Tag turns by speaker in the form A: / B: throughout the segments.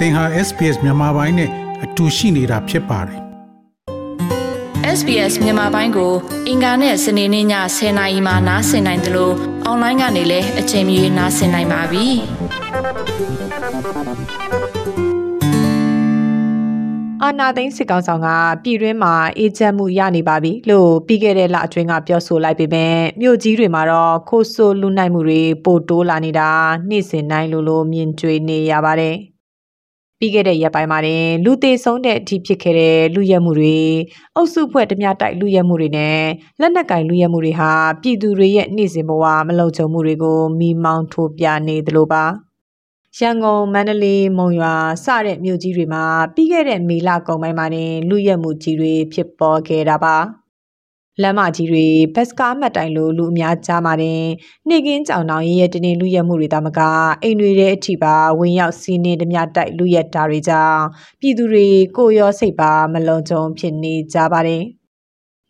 A: သင်ဟာ SPS မြန်မာပိုင်းနဲ့အတူရှိနေတာဖြစ်ပါတယ်
B: SBS မြန်မာပိုင်းကို အင်ကာနဲ့စနေနေ့ည10:00နာရီမှနားဆင်နိုင်တယ်လို့အွန်လိုင်းကနေလည်းအချိန်မီနားဆင်နိုင်ပါပြီ။
C: အာနာသိန်းစစ်ကောင်ဆောင်ကပြည်တွင်းမှာအေဂျင့်မှုရနေပါပြီလို့ပြီးခဲ့တဲ့လအတွင်းကပြောဆိုလိုက်ပေမဲ့မြို့ကြီးတွေမှာတော့ခိုးဆိုးလူနိုင်မှုတွေပိုတိုးလာနေတာနေ့စဉ်တိုင်းလိုလိုမြင်တွေ့နေရပါတယ်။ ပြီးခဲ့တဲ့ရက်ပိုင်းမှာတင်လူသေးဆုံးတဲ့အထိဖြစ်ခဲ့တဲ့လူရဲမှုတွေအုပ်စုဖွဲ့တမျှတိုက်လူရဲမှုတွေနဲ့လက်နက်ကင်လူရဲမှုတွေဟာပြည်သူတွေရဲ့နေ့စဉ်ဘဝမလုံခြုံမှုတွေကိုမိမောင်းထိုးပြနေသလိုပါရန်ကုန်မန္တလေးမုံရွာစတဲ့မြို့ကြီးတွေမှာပြီးခဲ့တဲ့မေလကုန်ပိုင်းမှာတင်လူရဲမှုကြီးတွေဖြစ်ပေါ်ခဲ့တာပါ လမ်းမကြီးတွေဘတ်စကားမှတ်တိုင်လိုလူအများကြားမှာတင်နေကင်းကြောင်တောင်ရရဲ့တင်းလူရက်မှုတွေတာမကအိမ်တွေထဲအထိပါဝင်ရောက်စီးနေတမျှတိုက်လူရက်တာတွေကြောင့်ပြည်သူတွေကိုရောစိတ်ပါမလုံခြုံဖြစ်နေကြပါတယ်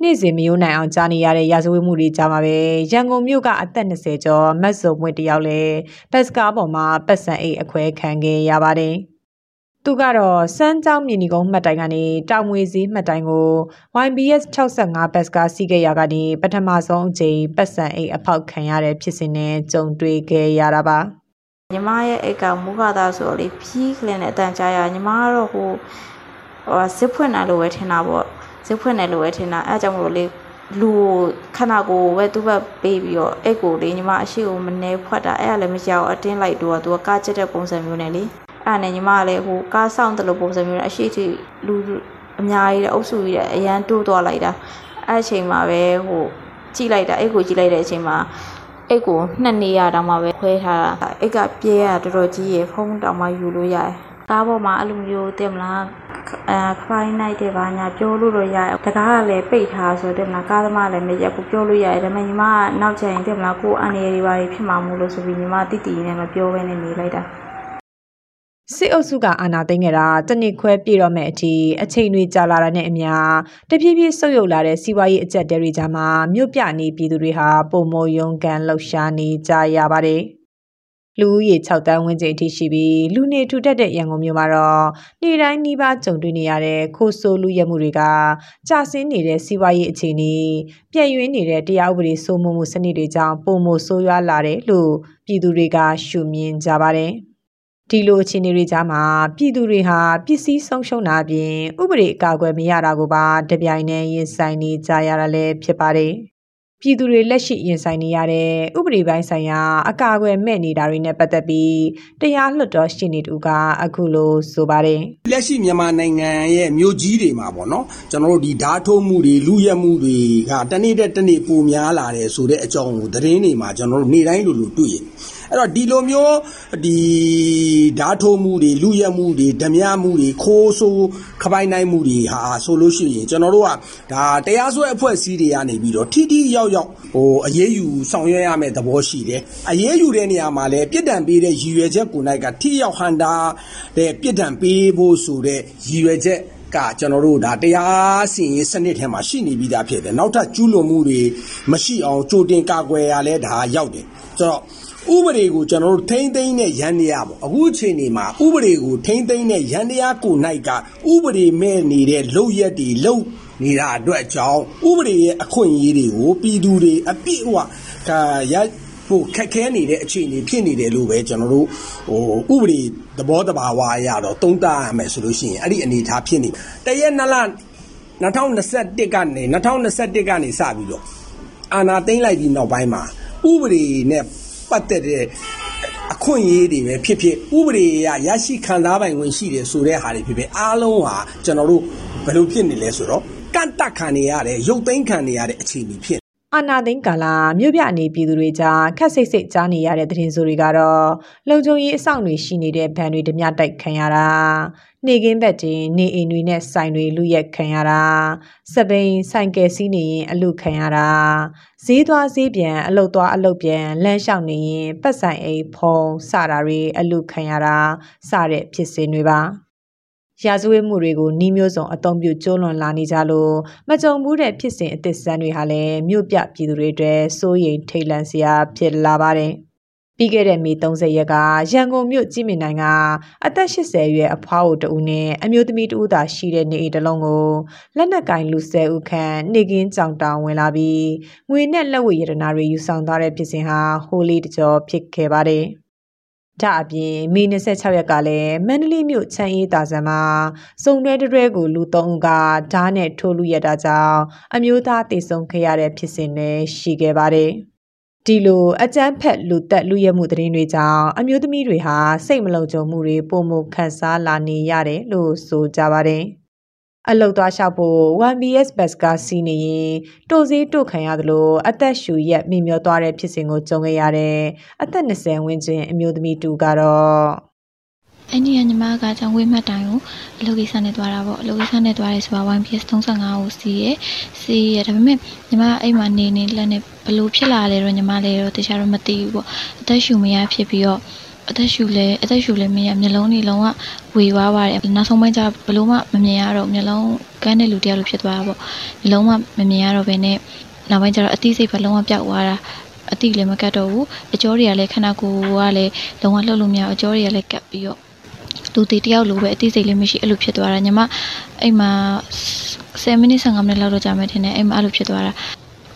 C: နေ့စဉ်မယိုးနိုင်အောင်ကြားနေရတဲ့ရာဇဝတ်မှုတွေကြားမှာပဲရန်ကုန်မြို့ကအသက်20ကျော်မတ်စုံဝင်းတယောက်လဲဘတ်စကားပေါ်မှာပတ်စံအိတ်အခွဲခံခဲ့ရပါတယ်။ သူကတော့စမ်းကြောင်းမြင်းဒီကုန်းမှတ်တိုင်ကနေတောင်ငွေစည်းမှတ်တိုင်ကို YBS 65ဘတ်ကစီးခဲ့ရကနေပထမဆုံးအကြိမ်ပတ်စံအိတ်အဖောက်ခံရတဲ့ဖြစ်စဉ်နဲ့ကြုံတွေ့ခဲ့ရတာပါ
D: ညီမရဲ့အိတ်ကမူခသားဆိုတော့လေဖြီးကလင်းနဲ့အတန်ကြားရညီမကတော့ဟိုဟိုဇစ်ဖွင့်တယ်လို့ပဲထင်တာပေါ့ဇစ်ဖွင့်တယ်လို့ပဲထင်တာအဲအကြောင့်မလို့လေလူခဏကိုပဲသူ့ဘက်ပေးပြီးတော့အိတ်ကိုလေညီမအရှိကိုမနေဖွက်တာအဲ့ဒါလည်းမကြောက်အတင်းလိုက်တော့သူကကားချက်တဲ့ပုံစံမျိုးနဲ့လေ အဲ့နဲ့ညီမကလည်းဟိုကားဆောင်တယ်လို့ပုံစံမျိုးနဲ့အရှိတိလူအများကြီးတဲ့အုပ်စုကြီးတဲ့အရန်တိုးသွားလိုက်တာအဲ့အချိန်မှာပဲဟိုကြည့်လိုက်တာအိတ်ကိုကြည့်လိုက်တဲ့အချိန်မှာအိတ်ကိုနှစ်နေရတောင်မှပဲခွဲထားတာအိတ်ကပြဲရတော်တော်ကြီးရေဖုံးတောင်မှယူလို့ရတယ်ကားပေါ်မှာအဲ့လိုမျိုးတင်မလားအဲ Friday night တွေပါညာပြောလို့တော့ရတယ်တကားကလည်းပိတ်ထားဆိုတော့တင်မလားကားသမားလည်းမရက်ဘူးပြောလို့ရတယ်ဒါပေမဲ့ညီမကနောက်ကျရင်တင်မလားကိုအန်ရတွေပါဖြစ်မှာမို့လို့ဆိုပြီးညီမတိတိနဲ့မပြောဘဲနဲ့နေလိုက်တာ
C: စစ်အုပ်စုကအာဏာသိမ်းခဲ့တာတနစ်ခွဲပြည့်တော့မဲ့အထိအချိန်တွေကြာလာတာနဲ့အမျှတဖြည်းဖြည်းဆုပ်ယုပ်လာတဲ့စီးပွားရေးအကျက်တဲတွေကြားမှာမြို့ပြနေပြည်သူတွေဟာပုံမယုံကန်လှုပ်ရှားနေကြရပါတယ်လူဦးရေ6တန်းဝန်းကျင်အထိရှိပြီးလူနေထူထပ်တဲ့ရန်ကုန်မြို့မှာတော့နေ့တိုင်းနှီးပါကြုံတွေ့နေရတဲ့ခိုးဆိုးလူရဲမှုတွေကကြာဆင်းနေတဲ့စီးပွားရေးအခြေအနေပြည့်ရွေးနေတဲ့တရားဥပဒေစိုးမိုးမှုစနစ်တွေကြောင့်ပုံမဆိုးရွားလာတယ်လို့ပြည်သူတွေကရှုမြင်ကြပါတယ်။ ဒီလိုအခြေအနေတွေကြားမှာပြည်သူတွေဟာပစ္စည်းဆုံးရှုံးတာပြင်ဥပဒေအကာအကွယ်မရတာကိုပါတပြိုင်တည်းရင်ဆိုင်နေကြရတာလည်းဖြစ်ပါတယ်။ပြည်သူတွေလက်ရှိရင်ဆိုင်နေရတဲ့ဥပဒေပိုင်းဆိုင်ရာအကာအကွယ်မဲ့နေတာတွေနဲ့ပတ်သက်ပြီးတရားလွှတ်တော်ရှင်းနေတူကအခုလိုဆိုပါတယ်
E: လက်ရှိမြန်မာနိုင်ငံရဲ့မြို့ကြီးတွေမှာပေါ့နော်ကျွန်တော်တို့ဒီဓာတ်ထိုးမှုတွေလူရက်မှုတွေကတနေ့တက်တနေ့ပိုများလာတယ်ဆိုတဲ့အကြောင်းကိုသတင်းတွေမှာကျွန်တော်တို့နေ့တိုင်းလိုလိုတွေ့ရတယ် အဲ့တော့ဒီလိုမျိုးဒီဓာတ်ထိုးမှုတွေလူရက်မှုတွေဓမြမှုတွေခိုးဆိုးခပိုင်နိုင်မှုတွေဟာဆိုလို့ရှိရင်ကျွန်တော်တို့ကဒါတရားစွဲအဖွဲ့အစည်းတွေကနေပြီးတော့ထိထိရောက်ရောက်ဟိုအရေးယူဆောင်ရွက်ရမယ့်သဘောရှိတယ်အရေးယူတဲ့နေရာမှာလည်းပြစ်ဒဏ်ပေးတဲ့ရည်ရွယ်ချက်ကိုနိုင်ကထိရောက်ဟန်တာတဲ့ပြစ်ဒဏ်ပေးဖို့ဆိုတဲ့ရည်ရွယ်ချက်ကကျွန်တော်တို့ဒါတရားစီရင်စနစ်ထဲမှာရှိနေပြီးသားဖြစ်တယ်နောက်ထပ်ကျူးလွန်မှုတွေမရှိအောင်ကြိုတင်ကာကွယ်ရလဲဒါရောက်တယ်ဆိုတော့ ဥပဒေကိုကျွန်တော်တို့ထိမ့်သိမ့်တဲ့ရန်တရားပေါ့အခုအချိန်ဒီမှာဥပဒေကိုထိမ့်သိမ့်တဲ့ရန်တရားကိုနိုင်ကဥပဒေမဲ့နေတဲ့လုံရက်တွေလုံနေတာအတွက်ကြောင့်ဥပဒေရဲ့အခွင့်အရေးတွေကိုပြည်သူတွေအပြည့်အဝဒါရဟိုခက်ခဲနေတဲ့အခြေအနေဖြစ်နေတယ်လို့ပဲကျွန်တော်တို့ဟိုဥပဒေသဘောတဘာဝအရတော့သုံးသပ်ရမယ်ဆိုလို့ရှိရင်အဲ့ဒီအနေအထားဖြစ်နေတရက်နလ2021ကနေ2021ကနေစပြီးတော့အာနာသိမ့်လိုက်ပြီးနောက်ပိုင်းမှာဥပဒေနဲ့ ပတ်သက်တဲ့အခွင့်အရေးတွေပဲဖြစ်ဖြစ်ဥပဒေအရရရှိခံစားပိုင်ခွင့်ရှိတယ်ဆိုတဲ့ဟာတွေဖြစ်ဖြစ်အားလုံးဟာကျွန်တော်တို့ဘယ်လိုဖြစ်နေလဲဆိုတော့ကန့်တက်ခံနေရတဲ့ရုပ်သိမ်းခံနေရတဲ့အခြေအနေဖြစ်
C: အာနာသိန်းကာလာမြို့ပြအနေပြည်သူတွေကြားခက်စိတ်စိတ်ကြားနေရတဲ့သတင်းဆိုတွေကတော့လုံခြုံရေးအဆောင်တွေရှိနေတဲ့ဗန်တွေဓမြတိုက်ခံရတာနေကင်းဘက်တင်နေအိမ်တွေနဲ့ဆိုင်တွေလူရက်ခံရတာစပိန်ဆိုင်ကယ်စီးနေရင်အလုခံရတာဈေးသွားဈေးပြန်အလုတ်သွားအလုတ်ပြန်လမ်းလျှောက်နေရင်ပတ်ဆိုင်အိမ်ဖုံစတာတွေအလုခံရတာစတဲ့ဖြစ်စဉ်တွေပါ ရာဇဝတ်မှုတွေကိုနှီးမျိုးစုံအသုံးပြုကျိုးလွန်လာနေကြလို့မကြုံဘူးတဲ့ဖြစ်စဉ်အသစ်စမ်းတွေဟာလည်းမြို့ပြပြည်သူတွေအတွက်စိုးရိမ်ထိတ်လန့်စရာဖြစ်လာပါတယ်။ပြီးခဲ့တဲ့မေ30ရက်ကရန်ကုန်မြို့ကြည်မြင့်နိုင်ကအသက်80အရွယ်အဖွားအိုတဦးနဲ့အမျိုးသမီးတဦးသာရှိတဲ့နေအိမ်တစ်လုံးကိုလက်နက်ကင်လူဆယ်ဦးခန့်နေကင်းကြောင်တောင်ဝင်လာပြီးငွေနဲ့လက်ဝတ်ရတနာတွေယူဆောင်သွားတဲ့ဖြစ်စဉ်ဟာဟိုလီတကြောဖြစ်ခဲ့ပါတယ်။ ဒါအပြင်မေ26ရက်ကလည်းမန္တလေးမြို့ချမ်းအေးတာဆန်မှာစုံတွဲတွဲကိုလူ၃ဦးကဓားနဲ့ထိုးလူရတာကြောင့်အမျိုးသားတေဆုံးခဲ့ရတဲ့ဖြစ်စဉ်လည်းရှိခဲ့ပါတယ်။ဒီလိုအကြမ်းဖက်လူသက်လူရဲမှုသတင်းတွေကြောင့်အမျိုးသမီးတွေဟာစိတ်မလုံခြုံမှုတွေပုံမှုခံစားလာနေရတယ်လို့ဆိုကြပါတယ်။ အလုတ်သွားလျှောက်ဖို့ 1BS ဘတ်ကစီးနေရင်တိုစည်းတို့ခံရသလိုအသက်ရှူရက်မိမျောသွားတဲ့ဖြစ်စဉ်ကိုကြုံခဲ့ရတဲ့အသက်20ဝန်းကျင်အမျိုးသမီးတူကတော့
F: အဲ့ဒီကညီမကကြောင့်ဝေးမှတ်တိုင်ကိုအလုပ်ကိစ္စနဲ့သွားတာပေါ့အလုပ်ကိစ္စနဲ့သွားရဲဆိုတာ 1PS 35ကိုစီးရဲစီးရဲဒါပေမဲ့ညီမအိမ်မှာနေနေလက်နဲ့ဘလို့ဖြစ်လာလဲတော့ညီမလည်းတော့တခြားတော့မသိဘူးပေါ့အသက်ရှူမရဖြစ်ပြီးတော့ အသက်ရှူလဲအသက်ရှူလဲမရမျက်လုံးတွေလုံးဝဝေသွားပါတယ်နောက်ဆုံးပိုင်းကျဘလို့မှမမြင်ရတော့မျက်လုံးကန်းတဲ့လူတယောက်လိုဖြစ်သွားတာပေါ့မျက်လုံးမှမမြင်ရတော့ဘဲနဲ့နောက်ပိုင်းကျတော့အသိစိတ်ဘလုံးဝပျောက်သွားတာအတိလည်းမကတ်တော့ဘူးအကျောတွေကလည်းခန္ဓာကိုယ်ကလည်းလုံးဝလှုပ်လို့မရအကျောတွေကလည်းကတ်ပြီးတော့လူသေးတယောက်လိုပဲအသိစိတ်လေးမရှိအဲ့လိုဖြစ်သွားတာညီမအိမ်မှာ10မိနစ်15မိနစ်လောက်တော့ကြာမယ်ထင်တယ်အိမ်မှာအဲ့လိုဖြစ်သွားတာ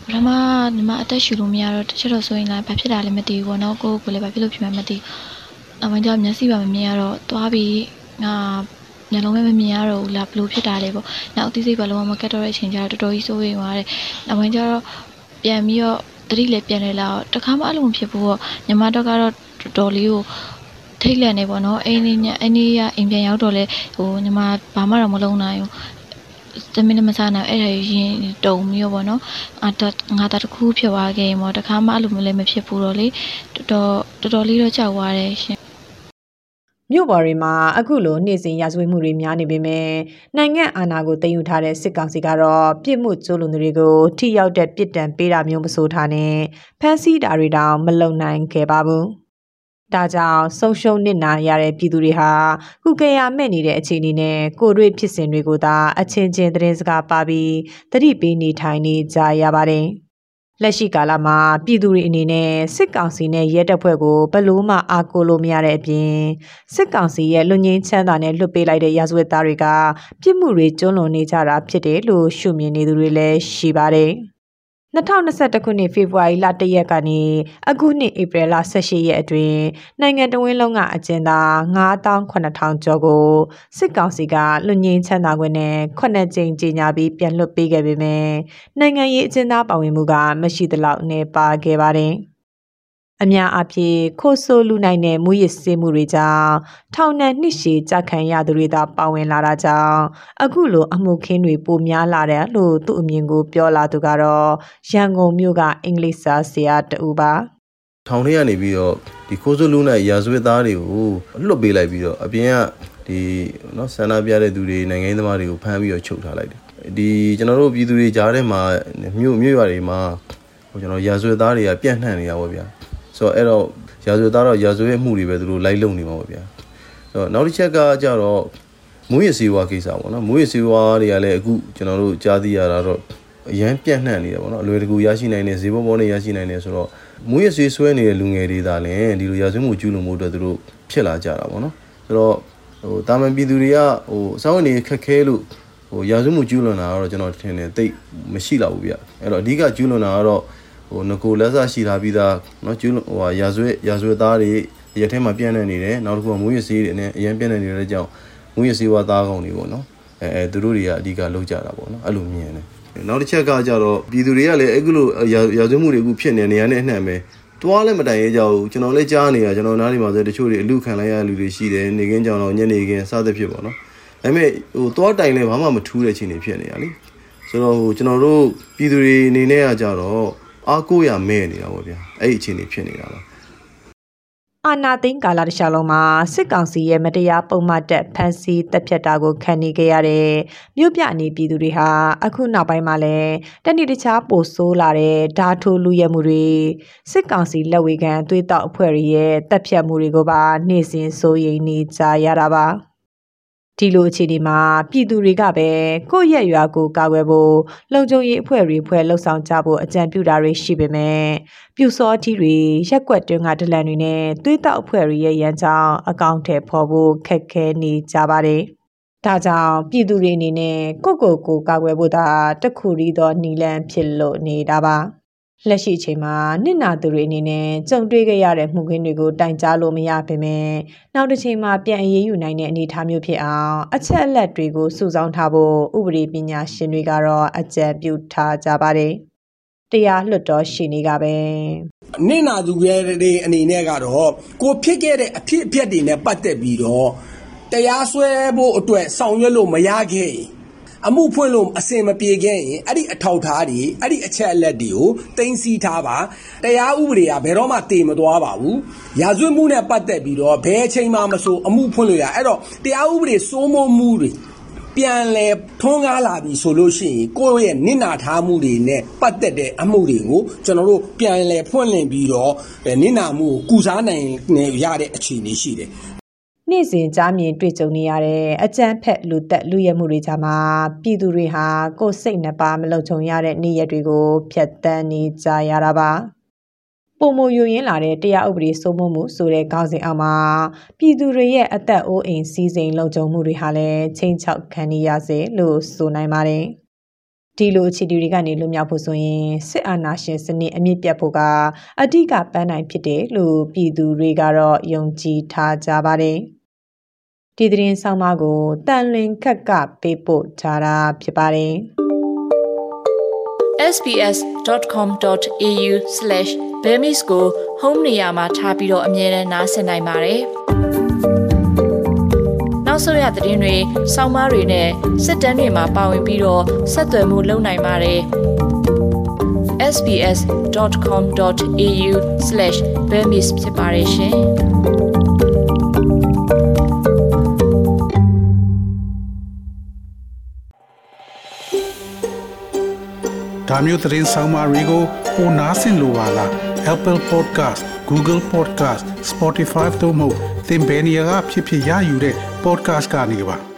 F: ပထမညီမအသက်ရှူလို့မရတော့တချို့တော့ဆိုရင်လည်းဘာဖြစ်တာလဲမသိဘူးပေါ့နော်ကိုကိုလည်းဘာဖြစ်လို့ဖြစ်မှမသိအမှ န်ကြောင့်မျက်စိပါမမြင်ရတော့သွားပြီးငါမျက်လုံးပဲမမြင်ရတော့ဘူးလားဘလို့ဖြစ်တာလဲပေါ့နောက်အသိစိတ်ဘာလုံးဝမကတ်တော့တဲ့အချိန်ကျတော့တော်တော်ကြီးစိုးရိမ်သွားတယ်နောက်ပိုင်းကျတော့ပြန်ပြီးတော့တတိလည်းပြန်နေလာတော့တခါမှအဲ့လိုမဖြစ်ဘူးပေါ့ညီမတော့ကတော့တော်တော်လေးကိုထိတ်လန့်နေပေါ့နော်အိမ်လေးညအိမ်လေးကအိမ်ပြန်ရောက်တော့လဲဟိုညီမဘာမှတော့မလုံးနိုင်ဘူးတမင်းမစားနိုင်အဲ့ဒါရင်တုံမျိုးပေါ့နော်အာငါတတခုဖြစ်သွားခဲ့ရင်ပေါ့တခါမှအဲ့လိုမျိုးလည်းမဖြစ်ဘူးတော့လေတော်တော်တော်လေးတော့ကြောက်သွားတယ်ရှင်
C: မြို့ပေါ်တွေမှာအခုလိုနေ့စဉ်ရာဇဝတ်မှုတွေများနေပေမဲ့နိုင်ငံအာဏာကိုသိမ်းယူထားတဲ့စစ်ကောင်စီကတော့ပြစ်မှုကျူးလွန်သူတွေကိုထိရောက်တဲ့ပြစ်ဒဏ်ပေးတာမျိုးမဆိုထားနဲ့ဖမ်းဆီးတာတွေတောင်မလုံနိုင်ခဲ့ပါဘူး။ဒါကြောင့်ဆုံးရှုံးနစ်နာရတဲ့ပြည်သူတွေဟာကုကရမဲ့နေတဲ့အခြေအနေနဲ့ကိုတွေ့ဖြစ်စဉ်တွေကိုသာအချင်းချင်းသတင်းစကားပါပြီးတတိပေးနေထိုင်နေကြရပါတယ်။ လက်ရှိကာလမှာပြည်သူတွေအနေနဲ့စစ်ကောင်စီနဲ့ရဲတပ်ဖွဲ့ကိုဘလို့မှအားကိုးလို့မရတဲ့အပြင်စစ်ကောင်စီရဲ့လူငင်းချမ်းသာနဲ့လွတ်ပေးလိုက်တဲ့ရာဇဝတ်သားတွေကပြစ်မှုတွေကျွလွန်နေကြတာဖြစ်တယ်လို့ရှုမြင်နေသူတွေလည်းရှိပါတယ်။ 2021ခုနှစ်ဖေဖော်ဝါရီလ1ရက်ကနေအခုနှစ်ဧပြီလ18ရက်အတွင်းနိုင်ငံတော်ဝန်လုံးကအကျဉ်းသား9800ကျော်ကိုစစ်ကောင်စီကလွတ်ငင်းချမ်းသာခွင့်နဲ့9ကြိမ်ကြေညာပြီးပြန်လွှတ်ပေးခဲ့ပေမယ့်နိုင်ငံရေးအကျဉ်းသားပါဝင်မှုကမရှိသလောက်နေပါခဲ့ပါတယ်။ အများအပြားခိုးဆိုးလူနိုင်တဲ့မူရစ်စေးမှုတွေကြောင့်ထောင်နဲ့နှစ်ရှည်ကြခံရသူတွေသာပါဝင်လာတာကြောင့်အခုလိုအမှုခင်းတွေပိုများလာတယ်လို့သူ့အမြင်ကိုပြောလာသူကတော့ရန်ကုန်မြို့ကအင်္ဂလိပ်စာဆရာတူပါ
G: ထောင်ထဲကနေပြီးတော့ဒီခိုးဆိုးလူနိုင်ရာဇဝတ်သားတွေကိုလွတ်ပေးလိုက်ပြီးတော့အပြင်ကဒီနော်ဆန္ဒပြတဲ့သူတွေနိုင်ငံရေးသမားတွေကိုဖမ်းပြီးတော့ချုပ်ထားလိုက်တယ်ဒီကျွန်တော်တို့ပြည်သူတွေကြားထဲမှာမြို့မြို့ရွာတွေမှာဟိုကျွန်တော်ရာဇဝတ်သားတွေကပြန့်နှံ့နေတာပေါ့ဗျာ ဆိုတော့အဲ့တော့ရာဇဝတ်သားတော့ရာဇဝတ်မှုတွေပဲသူတို့လိုက်လုံနေမှာပေါ့ဗျာဆိုတော့နောက်တစ်ချက်ကကြတော့မူရစီဝါကိစ္စပေါ့နော်မူရစီဝါတွေကလည်းအခုကျွန်တော်တို့ကြားသိရတာတော့အရန်ပြန့်နှံ့နေတယ်ပေါ့နော်အလွယ်တကူရရှိနိုင်တဲ့ဈေးပေါ်ပေါ်နဲ့ရရှိနိုင်တယ်ဆိုတော့မူရစီဆွဲနေတဲ့လူငယ်တွေသာလည်းဒီလိုရာဇဝတ်မှုကျူးလွန်မှုအတွက်သူတို့ဖြစ်လာကြတာပေါ့နော်ဆိုတော့ဟိုတာမန်ပြည်သူတွေကဟိုစောင်းနေခက်ခဲလို့ဟိုရာဇဝတ်မှုကျူးလွန်တာကတော့ကျွန်တော်ထင်တယ်တိတ်မရှိတော့ဘူးဗျအဲ့တော့အဓိကကျူးလွန်တာကတော့ ဟိုငကိုလက်စရှိထားပြီးသားเนาะကျူးဟိုရာဇဝတ်ရာဇဝတ်သားတွေရထဲမှာပြန့်နေနေတယ်နောက်တစ်ခုကမူရစေးတွေနဲ့အရင်ပြန့်နေနေတဲ့ကြောင့်မူရစေးဝါသားကောင်တွေပေါ့နော်အဲအဲသူတို့တွေကအဓိကလောက်ကြတာပေါ့နော်အဲ့လိုမြင်တယ်နောက်တစ်ချက်ကကြတော့ပြည်သူတွေကလည်းအခုလိုရာဇဝတ်မှုတွေအခုဖြစ်နေနေရတဲ့အနှံ့ပဲတွားလည်းမတိုင်ရကြဘူးကျွန်တော်လည်းကြားနေတာကျွန်တော်နားဒီမှာဆိုတချို့တွေအလူခံလိုက်ရတဲ့လူတွေရှိတယ်နေကင်းကြောင်တော့ညနေခင်းစသဖြင့်ပေါ့နော်ဒါပေမဲ့ဟိုတွားတိုင်လည်းဘာမှမထူးတဲ့ချိန်တွေဖြစ်နေတာလीဆိုတော့ဟိုကျွန်တော်တို့ပြည်သူတွေအနေနဲ့ကကြတော့ အားကိုးရမဲ့နေတာပေါ့ဗျာအဲ့ဒီအခြေအနေဖြစ်နေတာပါ
C: အာနာသိန်းကာလတစ်လျှောက်လုံးမှာစစ်ကောင်စီရဲ့မတရားပုံမှန်တက်ဖမ်းဆီးတပ်ဖြတ်တာကိုခံနေကြရတဲ့မြို့ပြနေပြည်သူတွေဟာအခုနောက်ပိုင်းမှာလည်းတနေ့တခြားပိုဆိုးလာတဲ့ဓာထိုးလူရဲမှုတွေစစ်ကောင်စီလက်ဝေခံသွေးတောက်အဖွဲ့ရဲ့တပ်ဖြတ်မှုတွေကိုပါနှိမ့်စင်စိုးရိမ်နေကြရတာပါ ဒီလိုအခြေအနေမှာပြည်သူတွေကပဲကိုယ့်ရက်ရွာကိုကာကွယ်ဖို့လုံခြုံရေးအဖွဲ့တွေဖွဲ့လှုပ်ဆောင်ကြဖို့အကြံပြုတာတွေရှိပေမဲ့ပြူစောထီတွေရက်ကွက်တွင်းကဒလန်တွေနဲ့သွေးတောက်အဖွဲ့တွေရဲ့ရန်ကြောင်းအကောင့်ထဲပေါ်ဖို့ခက်ခဲနေကြပါတယ်။ဒါကြောင့်ပြည်သူတွေအနေနဲ့ကိုယ့်ကိုယ်ကိုကာကွယ်ဖို့သာတစ်ခုရီသောနီလန်ဖြစ်လို့နေတာပါ။ လက်ရှိအချိန်မှာနစ်နာသူတွေအနေနဲ့ကြုံတွေ့ခဲ့ရတဲ့မှုခင်းတွေကိုတိုင်ကြားလို့မရပါနဲ့နောက်တစ်ချိန်မှာပြန်အေးအေးယူနိုင်တဲ့အနေအထားမျိုးဖြစ်အောင်အချက်အလက်တွေကိုစုဆောင်းထားဖို့ဥပဒေပညာရှင်တွေကတော့အကြံပြုထားကြပါတယ်တရားလွတ်တော်ရှိနေကပဲ
E: နင့်နာသူရဲ့တွေအနေနဲ့ကတော့ကိုဖြစ်ခဲ့တဲ့အဖြစ်အပျက်တွေနဲ့ပတ်သက်ပြီးတော့တရားစွဲဖို့အတွက်ဆောင်ရွက်လို့မရခဲ့ရင် အမှုဖွင့်လို့အစင်မပြေခဲ့ရင်အဲ့ဒီအထောက်ထားတွေအဲ့ဒီအချက်အလက်တွေကိုတင်စီထားပါတရားဥပဒေကဘယ်တော့မှတည်မသွားပါဘူးရာဇဝတ်မှုနဲ့ပတ်သက်ပြီးတော့ဘယ်အချိန်မှမဆိုအမှုဖွင့်လို့ရအဲ့တော့တရားဥပဒေစိုးမိုးမှုတွေပြန်လဲထွန်းကားလာပြီဆိုလို့ရှိရင်ကိုယ့်ရဲ့နစ်နာထားမှုတွေနဲ့ပတ်သက်တဲ့အမှုတွေကိုကျွန်တော်တို့ပြန်လဲဖွင့်လင့်ပြီးတော့နစ်နာမှုကိုကုစားနိုင်ရတဲ့အခြေအနေရှိတယ်
C: နေ့စဉ်ကြားမြင်တွေ့ကြုံနေရတဲ့အကြမ်းဖက်လူသက်လူရဲမှုတွေကြားမှာပြည်သူတွေဟာကိုယ်စိတ်နှပါမလုံခြုံရတဲ့နေ့ရက်တွေကိုဖျက်ဆီးနေကြရတာပါပုံမယိုရင်းလာတဲ့တရားဥပဒေစိုးမိုးမှုဆိုတဲ့ခေါင်းစဉ်အောက်မှာပြည်သူတွေရဲ့အသက်အိုးအိမ်စီးစိမ်လုံခြုံမှုတွေဟာလည်းချိန်ချောက်ခံနေရစေလို့ဆိုနိုင်ပါတယ် ဒီလိုအခြေအနေတွေကနေလွတ်မြောက်ဖို့ဆိုရင်စစ်အာဏာရှင်စနစ်အမြင့်ပြတ်ဖို့ကအဓိကပန်းနိုင်ဖြစ်တယ်လို့ပြည်သူတွေကတော့ယုံကြည်ထားကြပါတယ်။ဒီသတင်းဆောင်မကိုတန်လွင်ခက်ကပေးပို့ထားတာဖြစ်ပါတယ်။
B: sbs.com.au/bemis ကို home နေရာမှာထားပြီးတော့အမြဲတမ်းနှာစင်နိုင်ပါတယ်။ နောက်ဆုံးရသတင်းတွေ၊ဆောင်းပါးတွေနဲ့စစ်တမ်းတွေမှာပါဝင်ပြီးတော့ဆက်သွယ်မှုလုပ်နိုင်ပါတယ်။ sbs.com.au/bemis ဖြစ်ပါတယ်ရှင်။
A: ဒါမျိုးသတင်းဆောင်မတွေကိုပိုနားဆင်လိုပါလား Apple Podcast Google Podcast Spotify တို့မှာသင်ပင်ရာဖြစ်ဖြစ်ရယူတဲ့ podcast കാണുക